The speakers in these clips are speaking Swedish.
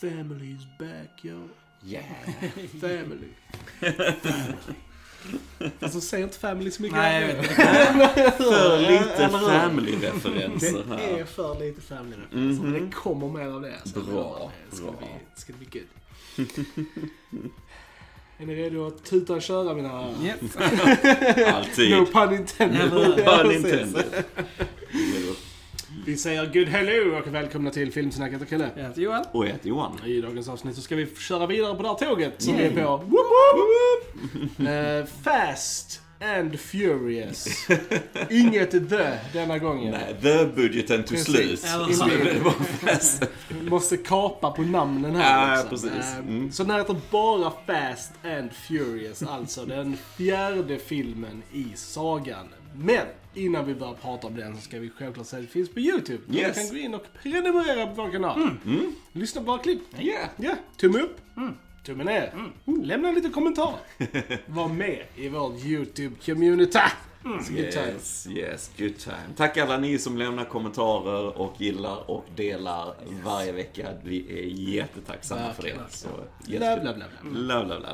The family is back, yo. Yeah. Family. Alltså, säg inte family så mycket. Nej, jag vet För lite family-referenser Det här. är för lite family referenser. Mhm. Det kommer mer av det. Så Bra, det ska bra. Bli, ska det bli good. är ni redo att tuta och köra mina herrar? Yes. Alltid. No pun intended. Ja, Pun intended. Vi säger good hello och välkomna till Filmsnacket och Kalle. Jag heter Johan. Och jag heter Johan. I dagens avsnitt så ska vi köra vidare på det här tåget som vi är på. Woop, woop. Eh, fast and Furious. Inget the denna gången. Nej, the budgeten tog slut. Eller Så så. det var fast. Vi måste kapa på namnen här Ja, också. precis. Eh, Mm. Så den heter bara Fast and Furious, alltså den fjärde filmen i sagan. Men innan vi börjar prata om den så ska vi självklart säga att det finns på YouTube. Där Yes. Du kan gå in och prenumerera på vår kanal. Lyssna på våra klipp. Yeah. Ja, tumme upp. Tumme ner. Lämna lite kommentarer. Var med i vår YouTube-community. Time. Yes, yes, good time. Tack alla ni som lämnar kommentarer och gillar och delar varje vecka. Vi är jättetacksamma för det. Så, Bla, jätte- bla, bla, bla. Bla, bla, bla.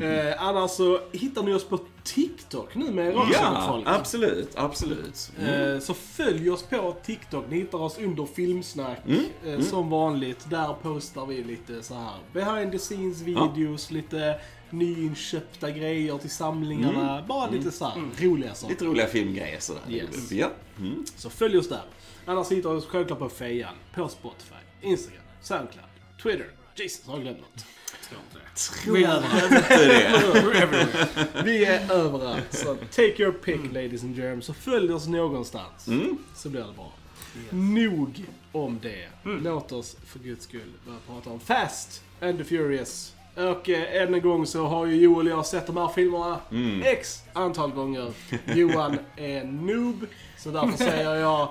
Eh, annars så hittar ni oss på TikTok numera också, Ja, absolut, absolut. Eh, Så följ oss på TikTok. Ni hittar oss under filmsnack. Mm, eh, Som vanligt. Där postar vi lite så här behind the scenes videos, lite nyinköpta grejer till samlingarna. Bara lite så här roliga saker. Mm. Lite roliga filmgrejer sådär. Yes. Ja. Mm. Så följ oss där. Annars hittar du oss självklart på Fejan, på Spotify, Instagram, Soundcloud, Twitter. Jesus, har jag glömt något? Vi är överallt. Inte det. We're everywhere. Vi är överallt. Så take your pick ladies and germs. Så följ oss någonstans. Mm. Så blir det bra. Nog om det. Låt oss för guds skull börja prata om Fast and the Furious. Och eh, än en gång så har ju Joel och jag sett de här filmerna Mm. x antal gånger. Johan är noob. Så därför säger jag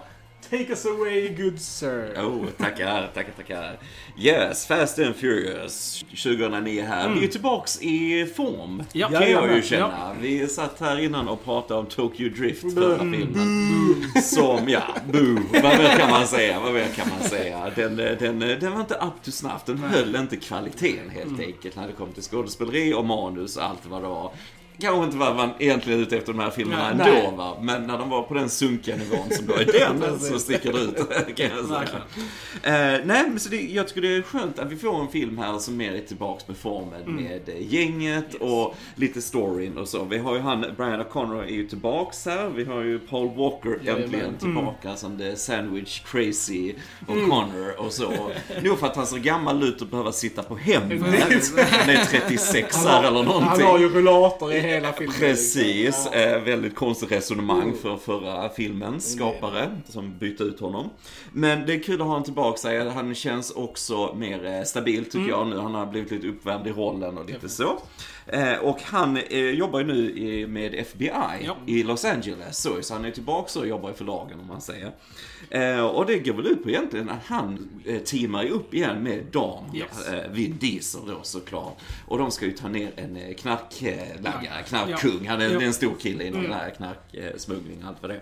Take us away good sir. Oh, tackar, tackar, tackar. Yes, Fast and Furious 2009 här. Vi är tillbaks i form, Ja. kan jag ju känna. Vi satt här innan och pratade om Tokyo Drift förra filmen. Som, ja, boo. Vad mer kan man säga? Vad mer kan man säga? Den, den, den var inte up to snuff. Den höll inte kvaliteten helt enkelt när det kom till skådespeleri och manus och allt vad det var. Kanske inte vad man egentligen är ute efter de här filmerna Nej. ändå va. Men när de var på den sunkiga nivån som då är den så sticker det ut kan jag säga. Eh, nej, men så det, jag tycker det är skönt att vi får en film här som mer är tillbaks med formen med eh, gänget och lite storyn och så. Vi har ju han, Brian O'Connor är ju tillbaks här. Vi har ju Paul Walker Jajamän. äntligen tillbaka som the sandwich crazy O'Connor och så. Nog för att han ser gammal ut och behöver sitta på hemmet. Han är 36 här eller någonting. Han har ju rullator i hela filmen. Precis, Ja. eh, väldigt konstigt resonemang för förra filmens skapare som bytte ut honom. Men det är kul att ha honom tillbaka. Han känns också mer eh, stabil tycker jag nu. Han har blivit lite uppvärmd i rollen och lite så. Eh, och han jobbar ju nu med FBI Ja. i Los Angeles. Så, han är tillbaka och jobbar i förlagen om man säger. Och det går väl ut på egentligen att han teamar upp igen med Dam, Yes. Vin Diesel då såklart. Och de ska ju ta ner en knarklangare, knarkkung. Han är, Ja. en stor kille inom den här knarksmuggling och allt vad det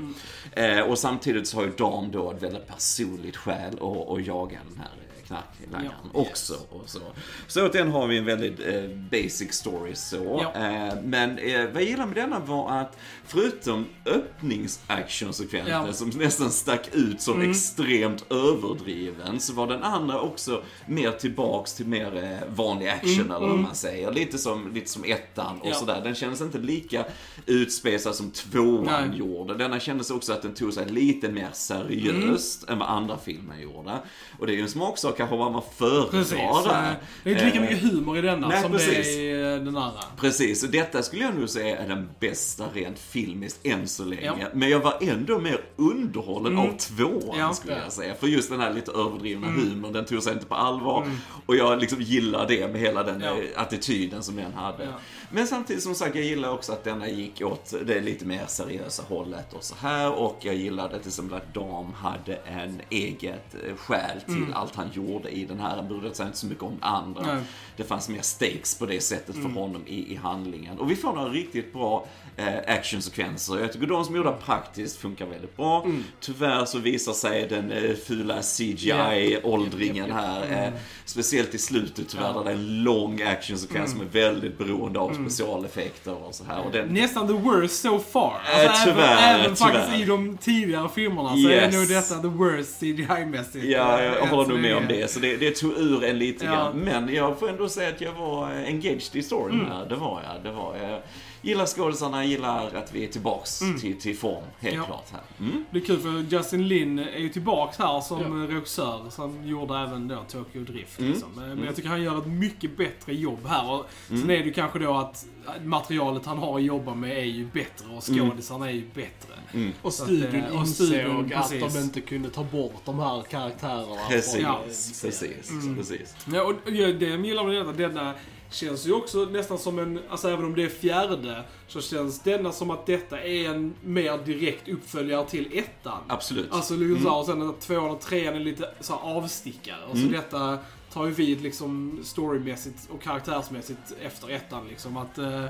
är. Eh, och samtidigt så har ju Dam då ett väldigt personligt skäl att, att jaga den här knarklangaren Ja. också. Och så. så åt den har vi en väldigt eh, basic story så. Ja. Eh, men eh, vad jag gillar med denna var att förutom öppningsactionsekvensen Ja. som nästan stack ut som extremt överdriven så var den andra också mer tillbaks till mer eh, vanlig action eller vad man säger. Lite som, lite som ettan och sådär. Den kändes inte lika utspesad som tvåan Nej. gjorde. Denna kändes också att den tog sig lite mer seriöst än vad andra filmer gjorde. Och det är ju en smaksak kanske vad man föredrar där. Eh, Det är inte lika Eh, mycket humor i denna nej, som precis. det är i den andra. Precis, och detta skulle jag nog säga är den bästa rent filmiskt än så länge. Ja. Men jag var ändå mer underhållen av tvåan Ja. skulle Ja. jag säga. För just den här lite överdrivna humorn, den tog sig inte på allvar. Och jag liksom gillar det med hela den Ja. eh, attityden som den hade. Ja. Men samtidigt som sagt, jag gillar också att denna gick åt det lite mer seriösa hållet och så här. Och jag gillade till exempel att Dam hade en eget eh, skäl till allt han gjorde i den här. Han brydde sig inte så mycket om andra. Nej. Det fanns mer stakes på det sättet för honom i, i handlingen. Och vi får några riktigt bra eh, actionsekvenser. Jag tycker de som gjorde praktiskt funkar väldigt bra. Tyvärr så visar sig den eh, fula CGI-åldringen här. Eh, speciellt i slutet tyvärr, där det är en lång actionsekvens som är väldigt beroende av specialeffekter och så här. Och den, Nästan the worst so far. Eh, tyvärr, även, även tyvärr. faktiskt i de tidigare filmerna så är Yes. nog detta the worst CGI-mässigt. Ja, jag Eh, håller nog med om länge. Det. Så det, det tog ur en lite Ja. grann. Men jag får ändå säga att jag var engaged i storyn Mm. här. Det var jag. Det var jag. Gillar skådisarna, gillar att vi är tillbaks till, till form. Helt Mm. Ja. klart här. Mm. Det är kul för Justin Lin är ju tillbaks här som Ja. regissör. Så han gjorde även då Tokyo Drift. Mm. Liksom. Men jag tycker han gör ett mycket bättre jobb här. Och Sen är det ju kanske då att materialet han har att jobba med är ju bättre och skådisarna är ju bättre. Och att, studion eh, och insåg studion, att precis. de inte kunde ta bort de här karaktärerna. Precis, från, Ja. eh, precis, Mm. precis. Ja, och ja, det jag gillar med denna, denna känns ju också nästan som en, alltså även om det är fjärde, så känns denna som att detta är en mer direkt uppföljare till ettan. Absolut. Alltså liksom så här, och sen att tvåan och trean är lite så här avstickare. Och så Mm. detta tar ju vid liksom storymässigt och karaktärsmässigt efter ettan liksom. Att eh,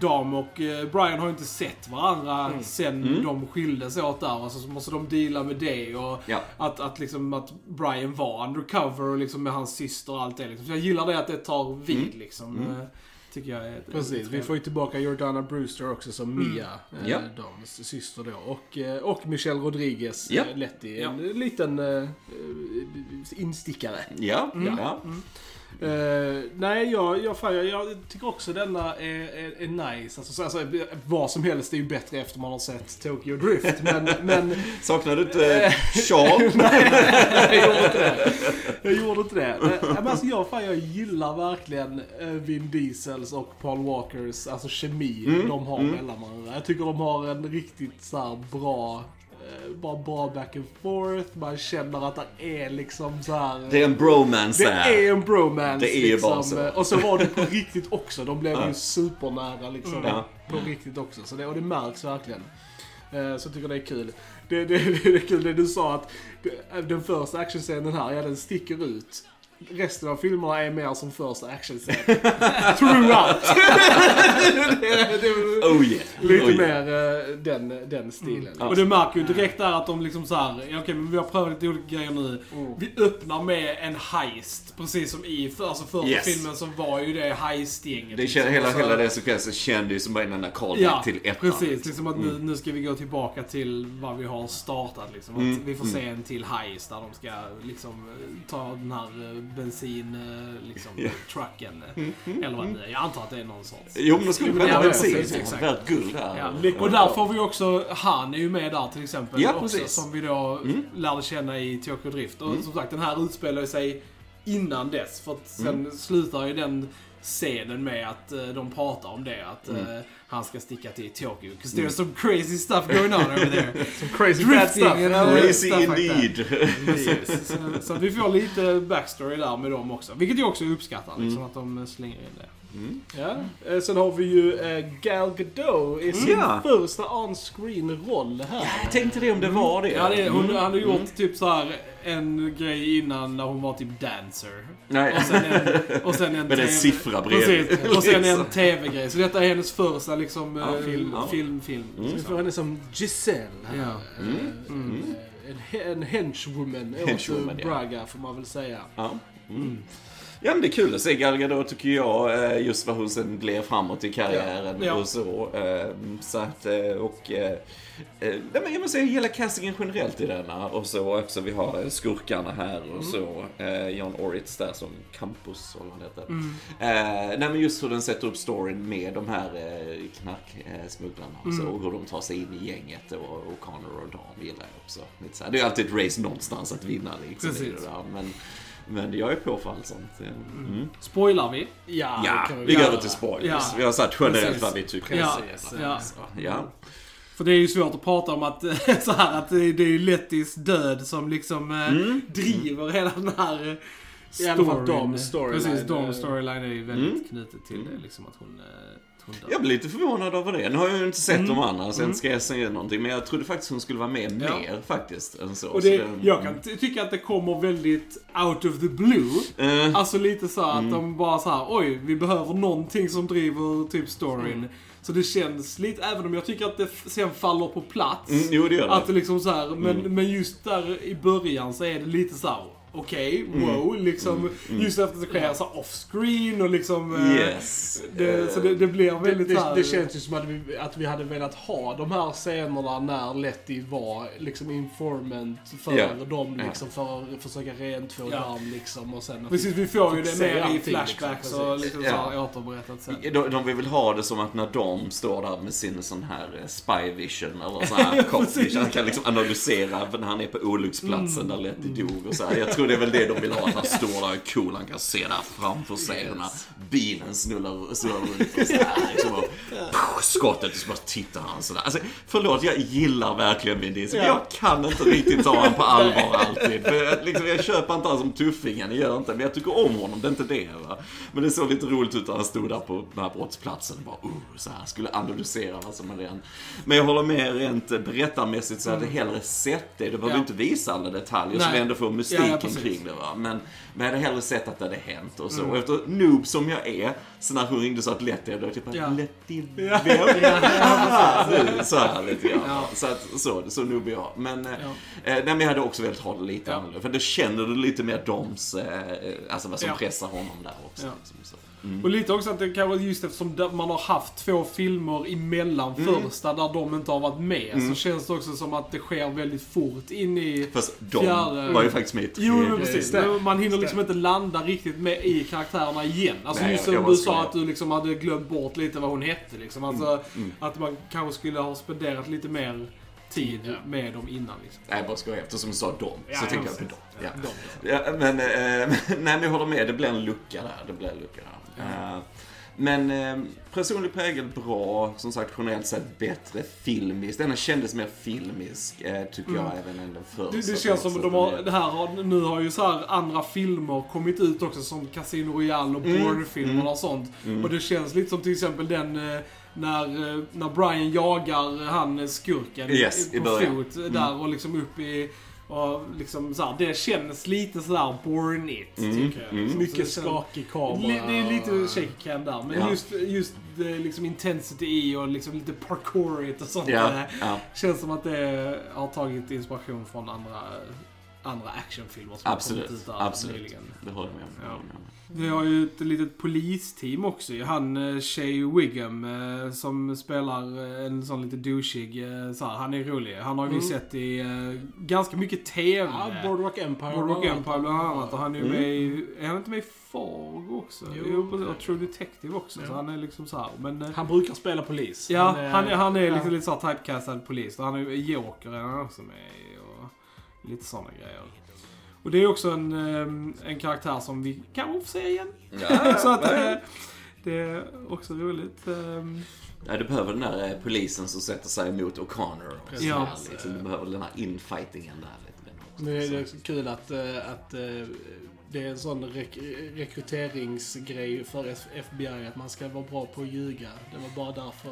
Dam och eh, Brian har ju inte sett varandra sen Mm. de skildes åt där. Och så måste de deala med det och Ja. att, att liksom att Brian var undercover och liksom med hans syster och allt det liksom. Så jag gillar det att det tar vid Mm. liksom. Mm. Tycker jag är Precis, vi får ju tillbaka Jordana Brewster också som Mm. Mia, eh, Ja. Dams syster då. Och, eh, och Michelle Rodriguez, Ja. eh, Letty. Ja. En liten eh, instickare. Ja, Mm. ja. Eh, nej, jag, jag, fan, jag, jag tycker också denna är, är, är nice. Alltså, så- alltså, vad som helst är ju bättre efter man har sett Tokyo Drift. Men, men Saknar du inte Sean? jag gjorde inte det. Jag gjorde inte det. Nej, Men alltså, jag, fan, jag gillar verkligen eh, Vin Diesels och Paul Walkers alltså, kemi Mm, de har mm. mellan varandra. Jag tycker de har en riktigt så här, bra eh, bara bra back and forth. Man känner att det är liksom så här. Det är en bromance Det är en bromance. Det är liksom. bara så. Och så var det på riktigt också. De blev Ja. ju supernära liksom. Ja. På riktigt också. Så det, och det märks verkligen. Eh, Så jag tycker det är kul. Det, det, det är kul det du sa att den första actionscenen här, ja den sticker ut. Resten av filmerna är mer som första actionscen. Throughout! det, det är Oh yeah. lite oh yeah. mer eh, den, den stilen. Ja. Och det märker ju direkt där att de liksom så här, ja, okej men vi har prövat lite olika grejer nu. Mm. Vi öppnar med en heist, precis som i för, alltså första Yes. filmen så var ju det heist-gänget. Det liksom. hela, Så- hela den sekvensen kände ju som en enda callback Ja, till ettan. precis. Liksom att nu, Mm. nu ska vi gå tillbaka till vad vi har startat. Liksom. Att Mm, Vi får mm. se en till heist där de ska liksom ta den här eh, bensin, eh, liksom, Ja. trucken. eh, Eller vad det är. Jag antar att det är någon sorts. Jo, men de skulle kunna ha ja, bensin. Det värt guld här. Ja. Och där får vi också, han är ju med där till exempel. Ja, också, som vi då Mm. lärde känna i Tokyo Drift. Och Mm. som sagt, den här utspelar sig innan dess. För att sen Mm. slutar ju den scenen med att eh, de pratar om det. Att Mm. eh, han ska sticka till Tokyo. 'Cause there's some crazy stuff going on over there. Some crazy bad Drifting stuff. and all Crazy stuff like indeed. Precis. Så, så vi får lite backstory där med dem också. Vilket jag också uppskattar, liksom, Mm. att de slänger in det. Mm. Ja. Eh, Sen har vi ju eh, Gal Gadot i sin Ja. första on-screen roll här. Jag tänkte det om det var det. Ja, det, hon Mm. hade gjort Mm. typ så här en grej innan när hon var typ dancer. Nej. Och sen en, och sen en Med en siffra bredvid. Precis. Och sen en Liksom. TV-grej. Så detta är hennes första liksom Ja, eh, film, ja. film, film. Mm. Så vi får henne som Giselle här. Ja. Mm. Mm. En, en henchwoman åt Henchwoman, ja. Braga får man väl säga. Ja. Mm. Ja men det är kul att se Gal Gadot tycker jag, eh, just vad hon sen gled framåt i karriären Ja. Ja. och så. eh, Så att, eh, och... Nej men jag måste säga, hela castingen generellt i denna och så också. Vi har skurkarna här och Mm. så. John Oritz där som Campus, eller vad han heter. Mm. Nej men just hur den sätter upp storyn med de här knarksmugglarna och så. Mm. Och hur de tar sig in i gänget och, och Connor och Dam gillar jag också. Det är alltid ett race någonstans att vinna liksom. Precis. Det där. Men, men jag är på för allt sånt. Mm. Spoilar vi? Ja, Ja, kan vi går över till spoilers. Ja. Vi har sagt generellt Precis. vad vi tycker. Ja, ja. ja. För det är ju svårt att prata om att, så här, att det är ju Lettys död som liksom eh, Mm. driver hela den här eh, I alla fall storyn- Dom storyline. Precis, Dom Eh, storyline är ju väldigt Mm. knutet till Mm. det. Liksom att hon, att dör. Jag blir lite förvånad över det. Nu har jag ju inte sett Mm. de andra, så jag Mm. ska jag säga någonting. Men jag trodde faktiskt hon skulle vara med Ja. mer faktiskt. Än så. Och Så det, jag kan ty- tycka att det kommer väldigt out of the blue. Eh, Alltså lite så att Mm. de bara så här: oj, vi behöver någonting som driver typ storyn. Mm. Så det känns lite, även om jag tycker att det sen faller på plats. mm, jo, det gör Att det det. liksom så här, men, Mm. men just där i början så är det lite så här. Okej, wow, liksom. Mm. Just efter att det sker så här off-screen och liksom... eh, Yes. Det, så det, det Det, väldigt det, här, det känns ju som att vi, att vi hade velat ha de här scenerna när Letty var liksom informant för Ja. dem liksom för att försöka rentvå Ja. damm liksom och sen Precis, vi får ju det mer i allting, flashbacks liksom, och liksom Ja. så återberättat sen. De, de vill ha det som att när de står där med sin sån här eh, spy vision eller sån här cop vision. Han kan liksom analysera när han är på olycksplatsen där Letty dog och så här. Jag tror det är väl det de vill ha. Att han står där cool. Han kan se där framför sig när bilen snurrar, snurrar runt och. Liksom, och, pow, skottet och så bara tittar han sådär. Alltså, förlåt, jag gillar verkligen Vin Diesel. Ja. Jag kan inte riktigt ta honom på allvar alltid. För jag, liksom, jag köper inte honom som tuffingen, jag gör inte. Men jag tycker om honom, det är inte det. Va? Men det såg lite roligt ut när han stod där på den här brottsplatsen och bara, uh, så här, skulle analysera vad som är det. Men jag håller med rent berättarmässigt så hade jag hellre sett det. Du behöver Ja. inte visa alla detaljer Nej. vi ändå får mystiken Ja, ja, precis. kring det. Va? Men, men jag hade hellre sett att det hade hänt och så. Mm. Och efter noob som jag är, så när hon ringde så att Letty, jag då typ Ja. Letty, Ja. vem? Så här lite grann. Ja. Så, att, så, så noob är jag. Men, eh, Ja. eh, nej, men jag hade också velat ha det lite Ja. annorlunda. För då känner du lite mer doms, eh, alltså vad som Ja. pressar honom där också. Ja. Liksom, så. Mm. Och lite också att det kanske just eftersom man har haft två filmer emellan Mm. första där de inte har varit med. Så känns det också som att det sker väldigt fort in i... Fast de Fjärde- var ju faktiskt med i Jo, men precis. Men Man hinner liksom inte landa riktigt med i karaktärerna igen. Alltså Nej, just som du sa att du liksom hade glömt bort lite vad hon hette liksom. Alltså mm. att man kanske skulle ha spenderat lite mer tid Ja. med dem innan liksom. Nej, jag bara skojar. Eftersom du sa dem, Ja, så ja, tänker jag på dem. Ja. Ja, men, eh, nej, men jag håller med. Det blir en lucka där. Det blir en lucka där. Eh, men eh, personlig prägel bra. Som sagt, generellt sett bättre filmiskt. Den kändes mer filmisk, eh, tycker jag, även än den första. Det, det känns som de har, det här har, nu har ju så här andra filmer kommit ut också som Casino Royale och Mm, Bourne-filmerna mm, och sånt. mm. Och det känns lite som till exempel den eh, när, eh, när Brian jagar han eh, skurken Yes, på fot eh, där och liksom upp i och liksom så här, det känns lite sådär Bourne-igt Mm, tycker jag. mm. Så Mycket skakig kamera. Li- Det är lite shaky cam där, men Ja. just, just det liksom intensity i och liksom lite parkourigt och sånt. Ja, eh, ja, Känns som att det har tagit inspiration från andra, andra actionfilmer som har absolut. kommit ut där Absolut. nyligen. Det håller jag med om. Ja. Vi har ju ett litet polisteam också ju. Han eh, Shay Wiggum eh, som spelar eh, en sån lite douchig, så här, han är rolig. Han har vi Mm. sett i ganska mycket TV. Ja, Boardwalk Empire. Boardwalk Empire bland annat. Och han är ju Mm. med i, är han inte med i Fargo också? Jo, Jo, är och True Detective också. Ja. Så han är liksom så här. Men, Han brukar spela polis. Ja, Men, eh, han är, han är liksom ja. lite såhär typecastad polis. Och han är ju Joker är han också med i lite sådana grejer. Och det är också en, ehm, en karaktär som vi kanske får se igen. Ja, Så att eh, det är också roligt. ehm. Ja, du behöver den där eh, polisen som sätter sig emot O'Connor. så Ja. Liksom, du behöver den här infightingen där lite. grann också. Nu är det också kul att, eh, att eh, det är en sån rek rekryteringsgrej för FBI att man ska vara bra på att ljuga. Det var bara därför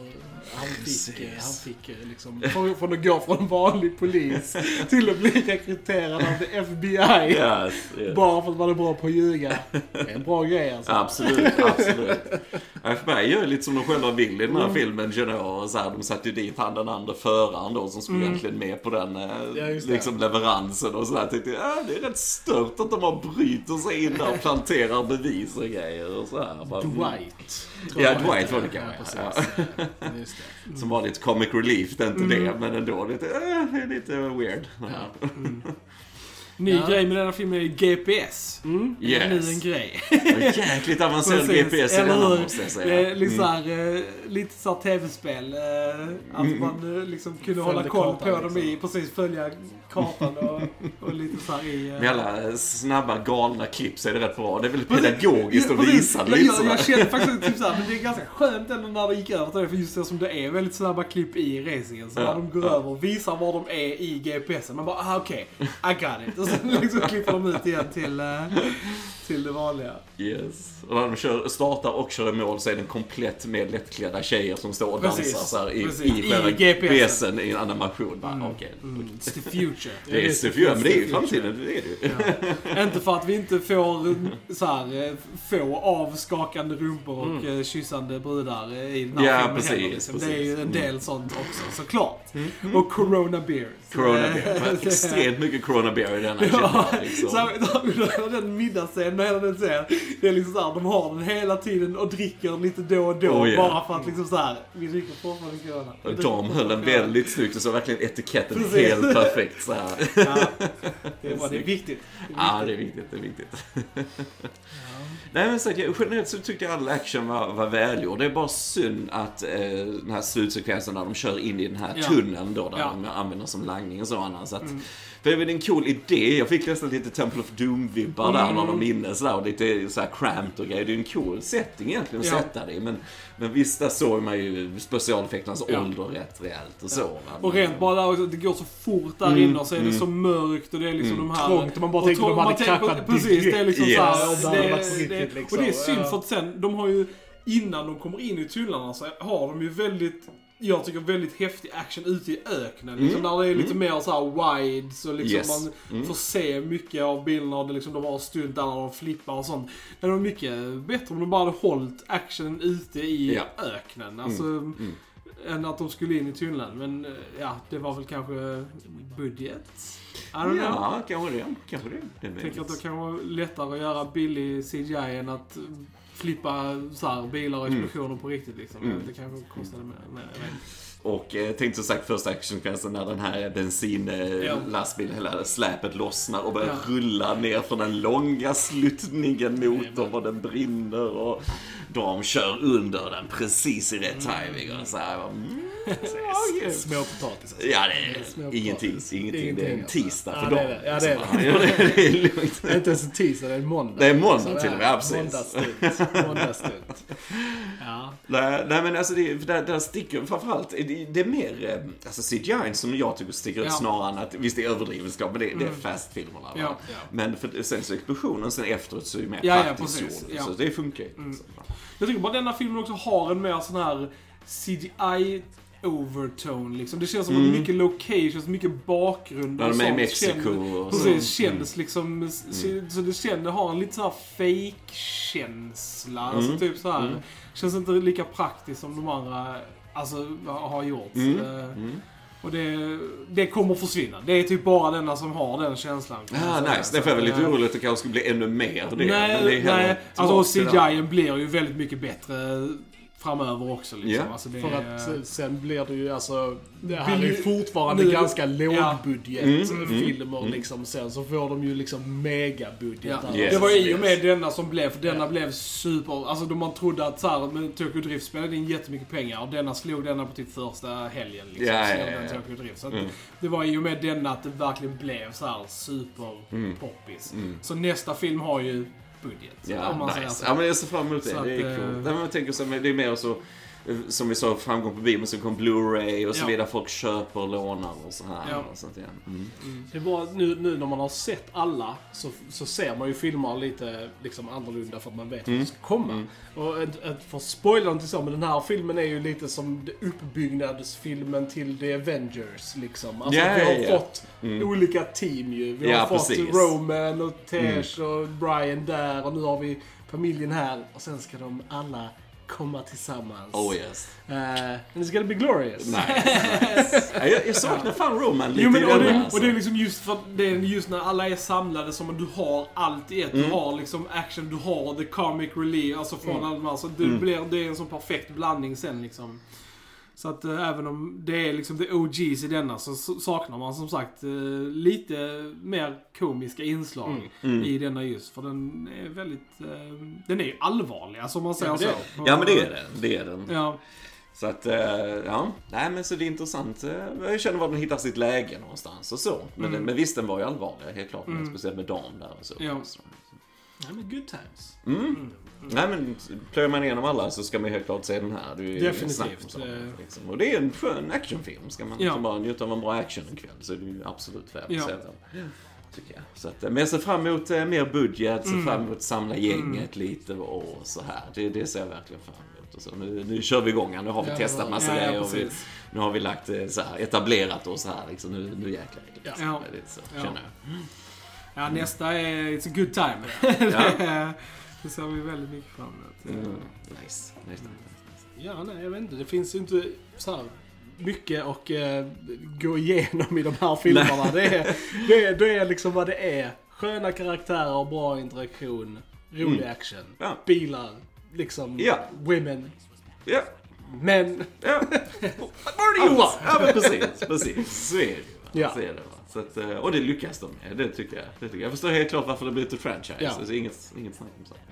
han fick, Precis. han fick eh, liksom, från, att gå från vanlig polis till att bli rekryterad av FBI. Yes, yes. Bara för att man är bra på att ljuga. Det är en bra grej alltså. Absolut, absolut. FBI gör lite som de själva vill i den Mm. här filmen, Genoa. Och så här, de satte ju dit han den andra föraren då som skulle Mm. egentligen med på den eh, Ja, liksom leveransen och sådär. Tänkte jag, äh, det är rätt stört att de bara bryter sig in där och planterar bevis och grejer och så här. Bara, mm. Dwight. Ja, Dwight var det kanske, Ja. Ja. Som var lite comic relief, det är inte Mm. det, men ändå lite, äh, det är lite weird. Ja. Ny Ja. grej med denna filmen är GPS. Mm. Det är nu Yes. en grej. Och Jäkligt avancerad GPS i eller denna hur? måste jag Det säga. är lite Mm. såhär, eh, lite såhär tv-spel. eh, Att Mm. man eh, liksom kunde Följde hålla koll kartan, på dem i, liksom. precis följa kartan och, och lite såhär i... eh, Med alla snabba galna klipp så är det rätt bra. Det är väl pedagogiskt Ja, att precis. visa det jag, lite jag, sådär. jag känner faktiskt typ såhär, men det är ganska skönt ändå när det gick över till det, för just det som det är väldigt snabba klipp i racingen. Så Ja, när de går ja. över och visar var de är i GPSen, man bara ah, okej, I got it. Sen liksom klipper de ut igen till, eh, till det vanliga. Yes. Och när de kör, startar och kör i mål så är den komplett med lättklädda tjejer som står och Precis. dansar så här i, Precis. i I GPSen. I en animation. Bara, okej. Mm, it's the future. Det är så är men det är ju future. framtiden, det är det. Ja. Inte för att vi inte får eh, så här, eh, få avskakande rumpor och mm. kyssande brudar eh, i den här Ja, filmen precis, liksom. Det är ju en precis. del sånt också, såklart. Och Corona Beer. Corona Eh, det- Extremt mycket Corona Bear i denna Ja, liksom. så här, den middagsscenen och hela den scenen. Det är liksom såhär, de har den hela tiden och dricker lite då och då. Oh, yeah. Bara för att liksom såhär, vi dricker fortfarande corona. Vi Och de höll den väldigt snyggt och så verkligen etiketten Precis. helt perfekt så här. Ja, det, var, det är viktigt. Det är Ja, viktigt. det är viktigt, det är viktigt. Nej men så att jag, generellt så tyckte jag all action var, var välgjord. Det är bara synd att eh, den här slutsekvensen när de kör in i den här Ja. tunneln då, där Ja. Mm. de använder som langning och så annars. Så att, För det är väl en cool idé. Jag fick nästan lite Temple of Doom-vibbar där Mm. när de är inne sådär, och lite så här cramped och grejer. Det är en cool setting egentligen att Ja. sätta det i. Men, men visst, där såg man ju specialeffekternas Ja. ålder rätt rejält och så. va. Och rent bara där det går så fort där inne och så är det så mörkt och det är liksom de här... Trångt och man bara och tänker trång- de hade kraschat Precis, det är liksom Yes. såhär... Det det, det, liksom. Och det är synd Ja. för att sen, de har ju... Innan de kommer in i tunnlarna så har de ju väldigt... Jag tycker väldigt häftig action ute i öknen. Liksom, Där det är lite mer så här wide, så liksom Yes. man får se mycket av bilderna och det liksom, de har stunt där de flippar och sånt. Det var mycket bättre om de bara hade hållit actionen ute i Ja. öknen. Alltså, än att de skulle in i tunneln. Men eh, ja, det var väl kanske budget. I don't know. Ja, kanske det. Kanske det. det är tänker att det kan vara lättare att göra billig CGI än att eh, flippa så här, bilar och explosioner på riktigt. Liksom. Mm. Det kanske kostade mer. mer. Och eh, tänkte som sagt första actionsekvensen när den här Ja. bensinlastbilen, hela släpet lossnar och börjar Ja. rulla ner från den långa sluttningen motorn och den brinner och de kör under den precis i rätt timing och så här. Mm. Små potatisar. Ja, det är Små ingenting, potatis. ingenting. Det är en alltså. tisdag Ja, för det dem. är det. Ja, det är det. Ja, det är lugnt. Inte ens en tisdag, det är en måndag. Det är måndag Så till och med, ja, precis. Måndagsstunt. Ja. Nej, nej men alltså det, där, där sticker framförallt, det, det är mer eh, alltså CGI som jag tycker sticker ut Ja. snarare än att, visst det är överdrivet men det, det är fast-filmerna. va? Ja, ja. Men för, sen så explosionen sen efteråt så är det mer Ja, praktiskt gjord. Så det funkar ju. liksom. Jag tycker bara denna filmen också har en mer sån här CGI overtone liksom. Det känns som att mycket locations, mycket bakgrund När och är i sånt Mexiko känns- och så. Precis, känns liksom... Så det känns, det har en lite sån här fake-känsla. Alltså typ så här. Känns inte lika praktiskt som de andra alltså, har gjort. Eh, Och det, det kommer försvinna. Det är typ bara denna som har den känslan. säga. nice. Därför är jag lite eh, orolig att det kanske skulle bli ännu mer det. men det är Nej, nej. Alltså. CGI blir ju väldigt mycket bättre framöver också. Liksom. Ja. Alltså, det För är- att eh, sen blir det ju alltså, det här är ju fortfarande nu- ganska ja. lågbudgetfilmer liksom. Sen så får de ju liksom megabudget. Ja. Yes. Det var i och med denna som blev, för denna Ja. blev super, alltså då man trodde att så här, men Tokyo Drift spelade in jättemycket pengar och denna slog denna på typ första helgen liksom. Ja, så ja, den ja, ja. Tokyo Drift. Så att Mm. det var i och med denna att det verkligen blev så här super Mm. poppis. Så nästa film har ju budget. Ja, nice. Ja, men jag ser fram emot det. Så det är att, coolt. eh, Nej, men jag tänker så, det är mer så, som vi sa, framgång på bio, men så kom Blu-ray och så Ja. vidare. Folk köper och lånar och så här. Ja. Och sånt igen. Mm. Det är bara nu, nu när man har sett alla så, så ser man ju filmer lite liksom annorlunda för att man vet Mm. vad som ska komma. Och ett, ett, för spoila inte så, men den här filmen är ju lite som det- uppbyggnadsfilmen till The Avengers liksom. Alltså Ja, vi har ja. fått olika team ju. Vi har Ja, fått precis. Roman och Tesh och Brian där och nu har vi familjen här. Och sen ska de alla komma tillsammans. Oh yes. Uh, and it's gonna be glorious. Nice. Ja, jag, jag saknar fan Roman lite Jo, men, och, det, alltså. och det är liksom just för det är just när alla är samlade som du har allt i ett. Mm. Du har liksom action, du har the comic relief, alltså från Mm. alla de här. Så det, blir, det är en sån perfekt blandning sen liksom. Så att eh, även om det är liksom the OGs i denna så saknar man som sagt eh, lite mer komiska inslag Mm. i denna just. För den är väldigt, eh, den är ju allvarlig alltså om man säger Ja, så. är Ja, men det är den. Det är den. Ja, Så att, ja. Nej, men så det är intressant. Jag känner var den hittar sitt läge någonstans och så. Men, Mm. men visst, den var ju allvarlig, helt klart. Men Speciellt med Dan där och så. Ja. Nej, men good times. Mm. Nej men plöjer man igenom alla så ska man ju helt klart se den här. Det är Definitivt. Eh. liksom. Och det är en skön actionfilm. Ska man Ja. bara njuta av en bra action en kväll så är det ju absolut värt att Ja. se den. Tycker jag. Så att, eh, men jag ser fram emot eh, mer budget, Mm. ser fram emot att samla gänget lite och så här. Det, det ser jag verkligen fram emot. Och så, nu, nu kör vi igång här. Nu har vi Ja, testat massa grejer. och vi, nu har vi lagt eh, så här, etablerat oss här liksom. Nu, nu jäklar. Liksom. Ja. Det så, känner jag. Ja, nästa är It's a good time. Ja. det, det ser vi väldigt mycket fram emot. Mm. Nice. nice. Ja, nej, jag vet inte. Det finns ju inte så här mycket att eh, gå igenom i de här filmerna. Det är, det, är, det är liksom vad det är. Sköna karaktärer, bra interaktion, rolig Mm. action, Ja. bilar, liksom Ja. women, Ja. män. Ja. Do you want? Ja, men precis. Precis. Så är det ju. Ja. Så är det. Så att, eh, och det lyckas de med. Det tycker jag. Det tycker jag. jag förstår helt klart varför det blivit ett franchise. Ja. Alltså, inget, inget snack om saken.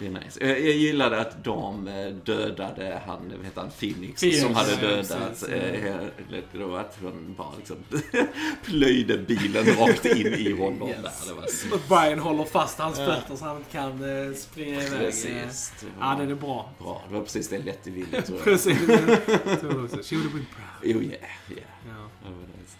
Det, det är nice. Jag, jag gillade att de eh, dödade han, vad heter han, Phoenix, Phoenix, som hade ja, dödat. precis. eh, att hon bara liksom plöjde bilen rakt in i honom Yes. där. Det var så Och Brian håller fast hans fötter så han inte kan eh, springa iväg. precis. Det Ja, den är bra. bra. Det var precis det villigt tror jag. Precis. Tror jag också. She would have been proud. Jo, yeah, yeah. Ja. Det.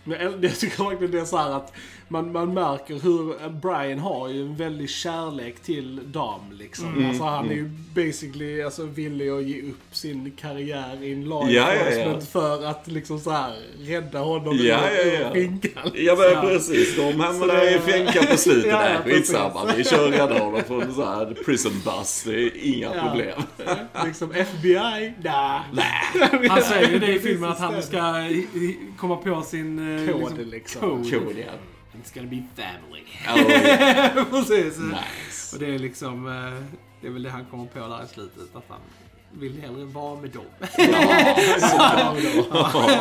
Men jag- tycker verkligen det är så här att man, man märker hur eh, Brian har ju en väldig kärlek till Dam liksom. Mm. Alltså han är ju basically alltså, villig att ge upp sin karriär in law Ja, ja, ja. enforcement för att liksom så här rädda honom Ja, ur- ja, ja. ur finkan. Ja men Ja. precis, de Så hamnar i fänkan på slutet Ja, ja, där. Skitsamma, vi kör och räddar honom från en sån här prison bus. Det är inga Ja. problem. liksom FBI, nah. Nej. Han säger ju det i filmen att han ska i- i- komma på sin... eh, Kod liksom. Kod. Cool, ja. It's gonna be family. Oh, yeah. Precis. Nice. Och det är liksom... Det är väl det han kommer på där i slutet. Att han vill hellre vara med dem.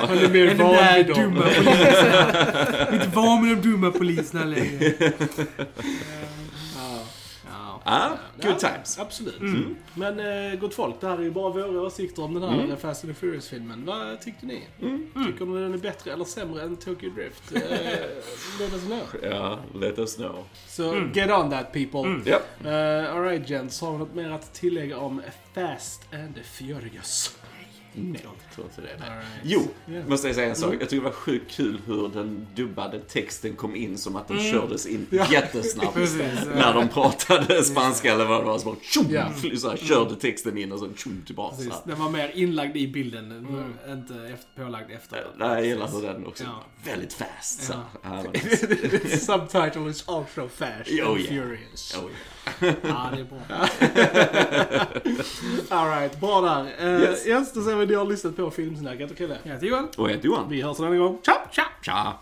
Han är mer van vid dem. dumma polisen. Inte vara med de dumma poliserna längre. Ah, good Ja, times. Absolut. Mm. Men eh, gott folk, det här är ju bara våra åsikter om den här Fast and Furious-filmen. Vad tyckte ni? Mm. Tycker ni den är bättre eller sämre än Tokyo Drift? Eh, let us know. Ja, let us know. Så get on that people. Ja. Uh, Alright gents, har vi något mer att tillägga om Fast and the Furious? Nej, jag tror inte det. Nej. Right. Jo, Yeah. måste jag säga en sak. Mm. Jag tycker det var sjukt kul hur den dubbade texten kom in som att den Mm. kördes in Ja. jättesnabbt. Precis. När de pratade spanska eller vad det var, så bara tjum, Ja. så här, körde texten in och så tjum tillbaka. Precis. Den var mer inlagd i bilden, inte efter, pålagd efter. Nej, jag gillar hur den också Ja. väldigt fast. Ja. subtitle is also fast Oh, and yeah. furious. Oh, Ja, det är bra. Alright, bra där. Uh, Yes. yes, då ser vi att ni har lyssnat på Filmsnacket. Okej, okay, Jag heter Johan. Och jag heter Johan. vi hörs en annan gång. Ciao! Tja!